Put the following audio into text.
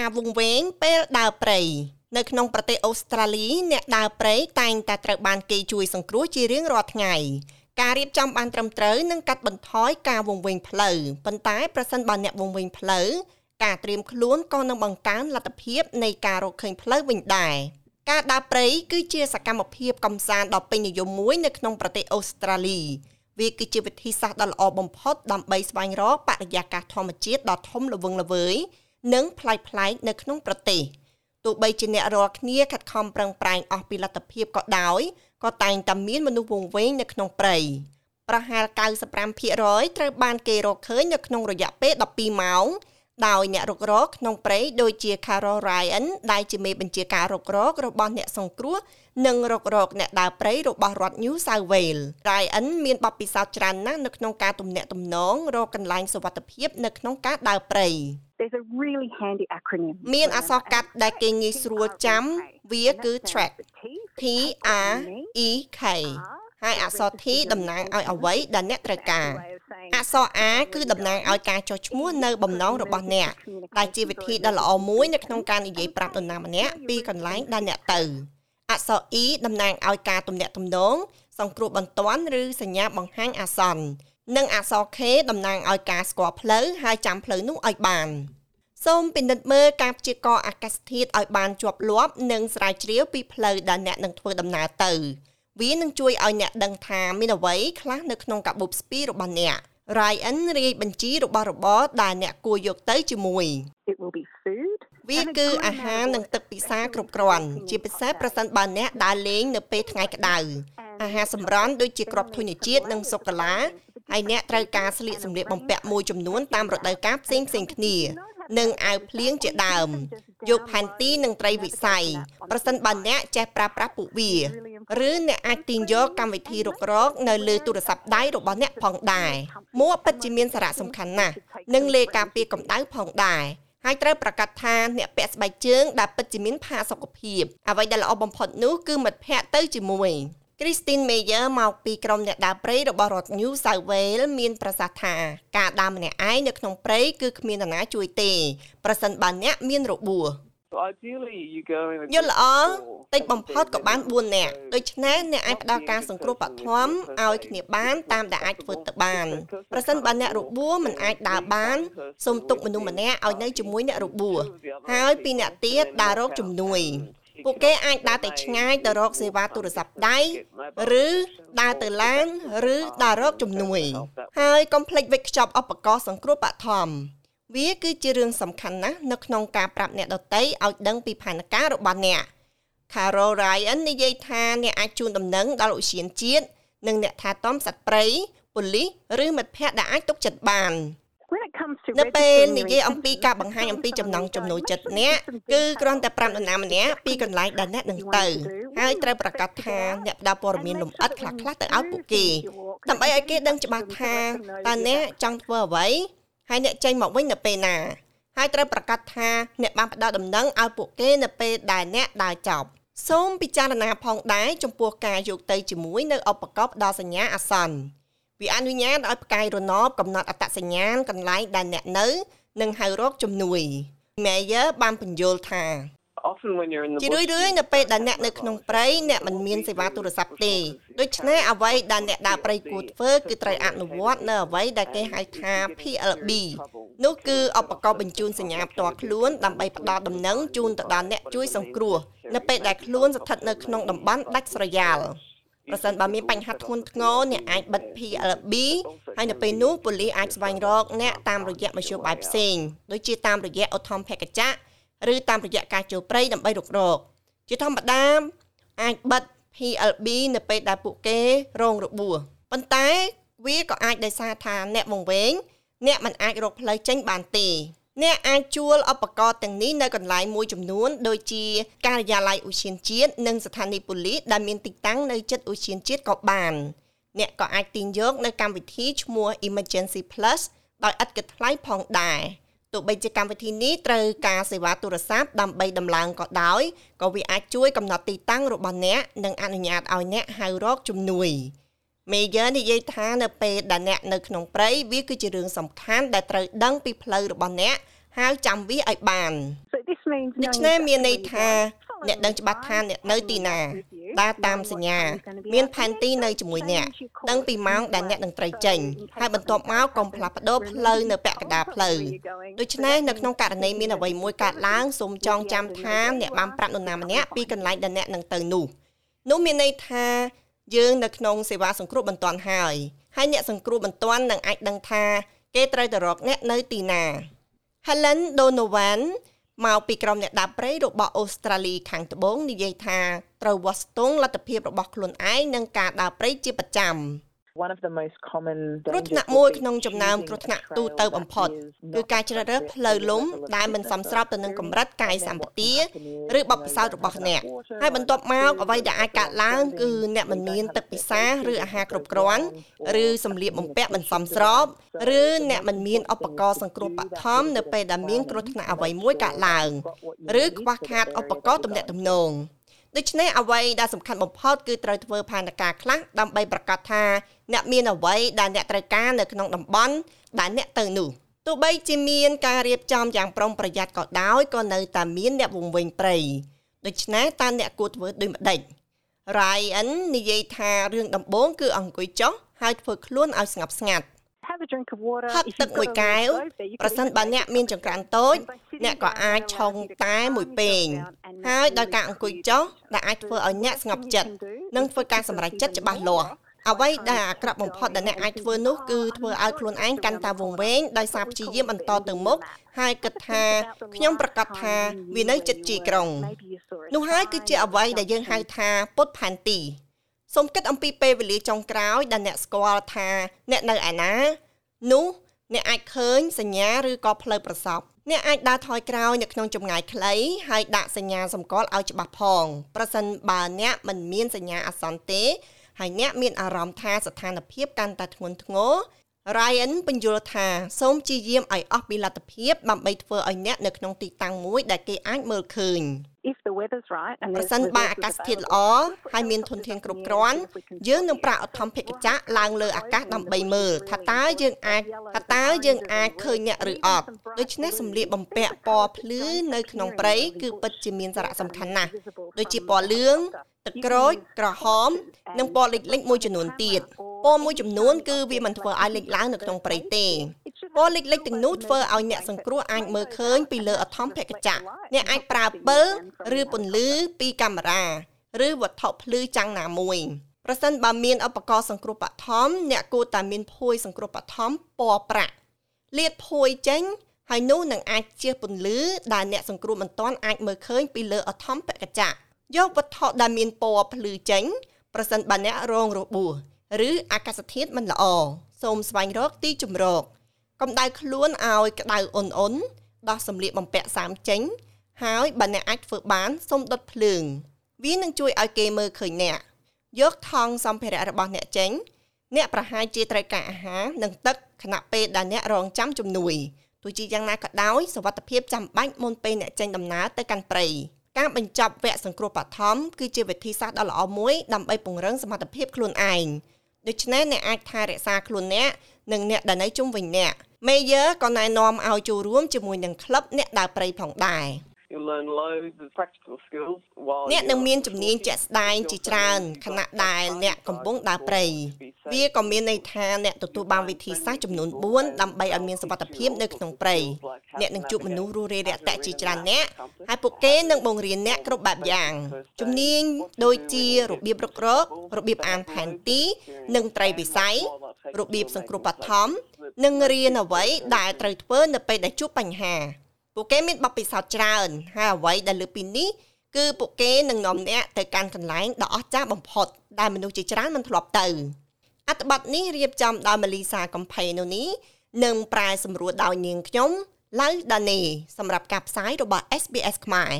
ការវង្វេងពេលដើរព្រៃនៅក្នុងប្រទេសអូស្ត្រាលីអ្នកដើរព្រៃតែងតែត្រូវបានគេជួយសង្គ្រោះជារៀងរាល់ថ្ងៃការរៀបចំបានត្រឹមត្រូវនឹងកាត់បន្ថយការវង្វេងផ្លូវប៉ុន្តែប្រសិនបើអ្នកវង្វេងផ្លូវការត្រៀមខ្លួនក៏នឹងបង្កើនលទ្ធភាពនៃការរកឃើញផ្លូវវិញដែរការដើរព្រៃគឺជាសកម្មភាពកំសាន្តដ៏ពេញនិយមមួយនៅក្នុងប្រទេសអូស្ត្រាលីវាគឺជាវិធីសាស្ត្រដ៏ល្អបំផុតដើម្បីស្វែងរកបរិយាកាសធម្មជាតិដ៏ធំល្វឹងល្វើយ និងប្លែកៗនៅក្នុងប្រទេសទោះបីជាអ្នករាល់គ្នាខិតខំប្រឹងប្រែងអស់ពីលទ្ធភាពក៏ដោយក៏តែងតែមានមនុស្សវង្វេងនៅក្នុងព្រៃប្រហែល95%ត្រូវបានគេរកឃើញនៅក្នុងរយៈពេល12ម៉ោងដោយអ្នករុករកក្នុងព្រៃដូចជា Carol Ryan ដែលជាមេបញ្ជាការរុករករបស់អ្នកសង្គ្រោះនិងរុករកអ្នកដើរព្រៃរបស់រដ្ឋ New South Wales Ryan មានបទពិសោធន៍ច្រើនណាស់នៅក្នុងការទំនាក់ទំនងរកកន្លែងសុវត្ថិភាពនៅក្នុងការដើរព្រៃ There's a really handy acronym មានអក្សរកាត់ដែលគេងាយស្រួលចាំវាគឺ track T R E K ហើយអក្សរ T តំណាងឲ្យអ្វីដែលអ្នកត្រូវការអក្សរ A គឺតំណាងឲ្យការចុះឈ្មោះនៅបំណងរបស់អ្នកដែលជាវិធីដ៏ល្អមួយនៅក្នុងការនិយាយប្រាប់នរណាម្នាក់ពីកន្លែងដែលអ្នកទៅអក្សរ E តំណាងឲ្យការទំនាក់ទំនងសង្គ្រោះបន្ទាន់ឬសញ្ញាបង្ហាញអាសន្ន និងអក្សរ K តំណាងឲ្យការស្គាល់ផ្លូវហើយចាំផ្លូវនោះឲ្យបានសូមពិនិត្យមើលការព្យាករណ៍អាកាសធាតុឲ្យបានជាប់លាប់និងស្រាវជ្រាវពីផ្លូវដែលអ្នកនឹងធ្វើដំណើរទៅវានឹងជួយឲ្យអ្នកដឹងថាមានអ្វីខ្លះនៅក្នុងកាបូបស្ពីរបស់អ្នក Ryan រាយបញ្ជីរបស់របរដែលអ្នកគួរយកទៅជាមួយ It will be food វាគឺអាហារនិងទឹកពិសាគ្រប់គ្រាន់ជាពិសេសប្រសិនបើអ្នកដើរលេងនៅពេលថ្ងៃក្តៅអាហារសម្រន់ដូចជាគ្រាប់ធញ្ញជាតិនិងសូកូឡា ហើយអ្នកត្រូវការស្លៀកសម្លៀកបំពាក់មួយចំនួនតាមរដូវកាលផ្សេងផ្សេងគ្នានិងអាវភ្លៀងជាដើមយកផែនទីនិងត្រីវិស័យប្រសិនបើអ្នកចេះប្រើប្រាស់ពួកវាឬអ្នកអាចទាញយកកម្មវិធីរុករកនៅលើទូរស័ព្ទដៃរបស់អ្នកផងដែរមួកពិតជាមានសារៈសំខាន់ណាស់និងលេខការពារកម្ដៅផងដែរហើយត្រូវប្រកាសថាអ្នកពាក់ស្បែកជើងដែលពិតជាមានផាសុកភាពអ្វីដែលល្អបំផុតនោះគឺមិត្តភ័ក្តិទៅជាមួយ Christine Meyer មកពីក្រុមអ្នកដើរព្រៃរបស់រដ្ឋ New South Wales មានប្រសាសន៍ថាការដើរម្នាក់ឯងនៅក្នុងព្រៃគឺគ្មាននរណាជួយទេប្រសិនបើអ្នកមានរបួសយល់ល្អតិចបំផុតក៏បាន4នាក់ដូច្នេះអ្នកអាចផ្ដល់ការសង្គ្រោះបឋមឲ្យគ្នាបានតាមដែលអាចធ្វើទៅបានប្រសិនបើអ្នករបួសមិនអាចដើរបានសូមទុកមនុស្សម្នាក់ឲ្យនៅជាមួយអ្នករបួសហើយពីអ្នកទៀតដើររកជំនួយ ពួកគេអាចដើរទៅឆ្ងាយទៅរកសេវាទូរស័ព្ទដៃឬដើរទៅឡានឬដើររកជំនួយ ហើយកុំភ្លេចវេចខ្ចប់ឧបករណ៍សង្គ្រោះបឋមវាគឺជារឿងសំខាន់ណាស់នៅក្នុងការប្រាប់អ្នកដទៃឲ្យដឹងពីផែនការរបស់អ្នក Carol Ryan និយាយថាអ្នកអាចជូនដំណឹងដល់ឧទ្យានជាតិនិងអ្នកថាតំសត្វព្រៃប៉ូលីសឬមិត្តភ័ក្តិដែលអាចទុកចិត្តបាន នៅពេលនិយាយអំពីការបង្ហាញអំពីចំណង់ចំណូលចិត្តអ្នកគឺគ្រាន់តែប្រាប់នរណាម្នាក់ពីកន្លែងដែលអ្នកនឹងទៅហើយត្រូវប្រកាសថាអ្នកផ្ដល់ព័ត៌មានលម្អិតខ្លះៗទៅឲ្យពួកគេដើម្បីឲ្យគេដឹងច្បាស់ថាតើអ្នកចង់ធ្វើអ្វីហើយអ្នកចេញមកវិញនៅពេលណាហើយត្រូវប្រកាសថាអ្នកបានផ្ដល់ដំណឹងឲ្យពួកគេនៅពេលដែលអ្នកដើរចប់សូមពិចារណាផងដែរចំពោះការយកទៅជាមួយនៅឧបករណ៍ផ្ដល់សញ្ញាអាសន្ន វាអនុញ្ញាតឲ្យផ្កាយរណបកំណត់អត្តសញ្ញាណកន្លែងដែលអ្នកនៅ និងហៅរកជំនួយ Mayer បានបញ្យល់ថាជារឿយរឿយនៅពេលដែលអ្នកនៅក្នុងព្រៃអ្នកមិនមានសេវាទូរស័ព្ទទេដូច្នេះអ្វីដែលអ្នកដើរព្រៃគួរធ្វើគឺត្រូវអនុវត្តនៅអ្វីដែលគេហៅថា PLB នោះគឺឧបករណ៍បញ្ជូនសញ្ញាផ្ទាល់ខ្លួនដើម្បីផ្ដល់ដំណឹងជូនទៅដល់អ្នកជួយសង្គ្រោះនៅពេលដែលខ្លួនស្ថិតនៅក្នុងតំបន់ដាច់ស្រយាល ប្រសិនបើមានបញ្ហាធ្ងន់ធ្ងរអ្នកអាចបិទ PLB ហើយនៅពេលនោះប៉ូលីសអាចស្វែងរកអ្នកតាមរយៈមធ្យោបាយផ្សេងដូចជាតាមរយៈអូថមភេកចៈឬតាមរយៈការចូលព្រៃដើម្បីរុករកជាធម្មតាអាចបិទ PLB នៅពេលដែលពួកគេរងរបួសប៉ុន្តែវាក៏អាចដោយសារថាអ្នកវង្វេងអ្នកមិនអាចរកផ្លូវចេញបានទេ អ្នកអាចជួលឧបករណ៍ទាំងនេះនៅកន្លែងមួយចំនួនដូចជាការិយាល័យឧទ្យានជាតិនិងស្ថានីយ៍ប៉ូលីសដែលមានទីតាំងនៅជិតឧទ្យានជាតិក៏បានអ្នកក៏អាចទាញយកនៅកម្មវិធីឈ្មោះ Emergency Plus ដោយឥតគិតថ្លៃផងដែរទោះបីជាកម្មវិធីនេះត្រូវការសេវាទូរស័ព្ទដើម្បីដំឡើងក៏ដោយក៏វាអាចជួយកំណត់ទីតាំងរបស់អ្នកនិងអនុញ្ញាតឲ្យអ្នកហៅរកជំនួយ Mayor និយាយថានៅពេលដែលអ្នកនៅក្នុងព្រៃវាគឺជារឿងសំខាន់ដែលត្រូវដឹងពីផ្លូវរបស់អ្នកហើយចាំវាឲ្យបាន So this ដូច្នេះមានន័យថាអ្នកដឹងច្បាស់ថាអ្នកនៅទីណាដើរតាមសញ្ញា មានផែនទីនៅជាមួយអ្នកដឹងពីម៉ោងដែលអ្នកនឹងត្រូវចេញហើយបន្ទាប់មកកុំផ្លាស់ប្ដូរផ្លូវនៅពាក់កណ្ដាលផ្លូវដូច្នេះនៅក្នុងករណីមានអ្វីមួយកើតឡើងសូមចងចាំថាអ្នកបានប្រាប់នរណាម្នាក់ពីកន្លែងដែលអ្នកនឹងទៅនោះនោះមានន័យថា យើងនៅក្នុងសេវាសង្គ្រោះបន្ទាន់ហើយហើយអ្នកសង្គ្រោះបន្ទាន់នឹងអាចដឹងថា គេត្រូវទៅរកអ្នកនៅទីណា Helen Donovan មកពីក្រុមអ្នកដាប់ព្រៃរបស់អូស្ត្រាលីខាងត្បូងនិយាយថាត្រូវវាស់ស្ទង់លទ្ធភាពរបស់ខ្លួនឯងនឹងការដើរព្រៃជាប្រចាំ។ one of the most common គ្រោះថ្នាក់មួយក្នុងចំណោមគ្រោះថ្នាក់ទូទៅបំផុតគឺការជ្រើសរើសផ្លូវលំដែលមិនសមស្របទៅនឹងកម្រិតកាយសម្បទាឬបទពិសោធន៍របស់អ្នកហើយបន្ទាប់មកអ្វីដែលអាចកើតឡើងគឺអ្នកមិនមានទឹកពិសាឬអាហារគ្រប់គ្រាន់ឬសម្លៀកបំពាក់មិនសមស្របឬអ្នកមិនមានឧបករណ៍សង្គ្រោះបឋមនៅពេលដែលមានគ្រោះថ្នាក់អ្វីមួយកើតឡើងឬខ្វះខាតឧបករណ៍ទំនាក់ទំនងដូច្នេះអ្វីដែលសំខាន់បំផុតគឺត្រូវធ្វើផែនការខ្លះដើម្បីប្រកាសថា អ្នកមានអ្វីដែលអ្នកត្រូវការនៅក្នុងតំបន់ដែលអ្នកទៅនោះទោះបីជាមានការរៀបចំយ៉ាងប្រុងប្រយ័ត្នក៏ដោយក៏នៅតែមានអ្នកវង្វេងព្រៃដូច្នេះតើអ្នកគួរធ្វើដូចម្ដេច Ryan និយាយថារឿងដំបូងគឺអង្គុយចុះហើយធ្វើខ្លួនឲ្យស្ងប់ស្ងាត់ហាត់ទឹកមួយកែវប្រសិនបើអ្នកមានចង្ក្រានតូចអ្នកក៏អាចឆុងតែមួយពែងហើយដោយការអង្គុយចុះដែលអាចធ្វើឲ្យអ្នកស្ងប់ចិត្តនិងធ្វើការសម្រេចចិត្តច្បាស់លាស់ អ្វីដែលអាក្រក់បំផុតដែលអ្នកអាចធ្វើនោះគឺធ្វើឲ្យខ្លួនឯងកាន់តែវង្វេងដោយសារព្យាយាមបន្តទៅមុខហើយគិតថាខ្ញុំប្រកាសថាវានៅចិត្តជាក្រុងនោះហើយគឺជាអ្វីដែលយើងហៅថាពុតផែនទីសូមគិតអំពីពេលវេលាចុងក្រោយដែលអ្នកស្គាល់ថាអ្នកនៅឯណានោះអ្នកអាចឃើញសញ្ញាឬក៏ផ្លូវប្រសពអ្នកអាចដើរថយក្រោយនៅក្នុងចម្ងាយខ្លីហើយដាក់សញ្ញាសម្គាល់ឲ្យច្បាស់ផងប្រសិនបើអ្នកមិនមានសញ្ញាអាសន្នទេ ហើយអ្នកមានអារម្មណ៍ថាស្ថានភាពកាន់តែធ្ងន់ធ្ងរ Ryan បញ្យល់ថាសូមជាយាមឲ្យអស់ពីលទ្ធភាពដើម្បីធ្វើឲ្យអ្នកនៅក្នុងទីតាំងមួយដែលគេអាចមើលឃើញ if the weather's right and ប្រសិនបើអាកាសធាតុល្អហើយមានធនធានគ្រប់គ្រាន់យើងនឹងប្រាក់អធមភិកចៈឡើងលើអាកាសដើម្បីមើលថាតើយើងអាចថាតើយើងអាចឃើញអ្នកឬអត់ដូច្នេះសម្លៀកបំពាក់ពណ៌ភ្លឺនៅក្នុងព្រៃគឺពិតជាមានសារៈសំខាន់ណាស់ដូចជាពណ៌លឿងទឹកក្រូចក្រហម និងពណ៌លិចលិចមួយចំនួនទៀតពណ៌មួយចំនួនគឺវាមិនធ្វើឲ្យលេចឡើងនៅក្នុងព្រៃទេ ពណ៌លិចលិចទាំងនោះធ្វើឲ្យអ្នកសង្គ្រោះអាចមើលឃើញពីលើអធមភគចៈអ្នកអាចប្រើពិលឬពន្លឺពីកាមេរ៉ាឬវត្ថុភ្លឺចាំងណាមួយប្រសិនបើមានឧបករណ៍សង្គ្រោះបឋមអ្នកគួរតែមានភួយសង្គ្រោះបឋមពណ៌ប្រាក់លាតភួយចេញហើយនោះនឹងអាចជះពន្លឺដែលអ្នកសង្គ្រោះមិនទាន់អាចមើលឃើញពីលើអធមភគចៈយកវត្ថុដែលមានពណ៌ភ្លឺចេញប្រសិនបើអ្នករងរបួសឬអាកាសធាតុមិនល្អសូមស្វែងរកទីជម្រក កម្ដៅខ្លួនឲ្យក្ដៅអ៊ុនអ៊ុនដោះសម្លៀកបំពាក់សាមចេញ ហើយបើអ្នកអាចធ្វើបានសូមដុតភ្លើង វានឹងជួយឲ្យគេមើលឃើញអ្នកយកថង់សម្ភារៈរបស់អ្នកចេញ អ្នកប្រហែលជាត្រូវការអាហារនិងទឹកខណៈពេលដែលអ្នករងចាំជំនួយទោះជាយ៉ាងណាក៏ដោយសុវត្ថិភាពចាំបាច់មុនពេលអ្នកចេញដំណើរទៅកាន់ព្រៃការបញ្ចប់វគ្គសង្គ្រោះបឋមគឺជាវិធីសាស្ត្រដ៏ល្អមួយដើម្បីពង្រឹងសមត្ថភាពខ្លួនឯងដូច្នេះអ្នកអាចថែរក្សាខ្លួនអ្នក និងអ្នកដែលនៅជុំវិញអ្នក Mayor ក៏ណែនាំឲ្យចូលរួមជាមួយនឹងក្លឹបអ្នកដើរព្រៃផងដែរ។ You'll learn loads of practical skills while អ្នកនឹងមានជំនាញជាក់ស្ដែងជាច្រើនខណៈដែលអ្នកកំពុងដើរព្រៃវាក៏មានន័យថាអ្នកទទួលបានវិធីសាស្ត្រចំនួន4ដើម្បីឲ្យមានសុវត្ថិភាពនៅក្នុងព្រៃអ្នកនឹងជួបមនុស្សរស់រាយរាក់ទាក់ជាច្រើនអ្នកហើយពួកគេនឹងបង្រៀនអ្នកគ្រប់បែបយ៉ាងជំនាញដូចជារបៀបរុករករបៀបអានផែនទី និងត្រីវិស័យ របៀបសង្គ្រោះបឋមនិងរៀនអ្វីដែលត្រូវធ្វើនៅពេលដែលជួបបញ្ហា ពួកគេមានបទពិសោធន៍ច្រើនហើយអ្វីដែលលើពីនេះគឺពួកគេនឹងនាំអ្នកទៅកាន់កន្លែងដ៏អស្ចារ្យបំផុតដែលមនុស្សជាច្រើនមិនធ្លាប់ទៅអត្ថបទនេះរៀបចំដោយ Melissa Company និងប្រែសម្រួលដោយនាងខ្ញុំឡៅដានេសម្រាប់ការផ្សាយរបស់ SBS ខ្មែរ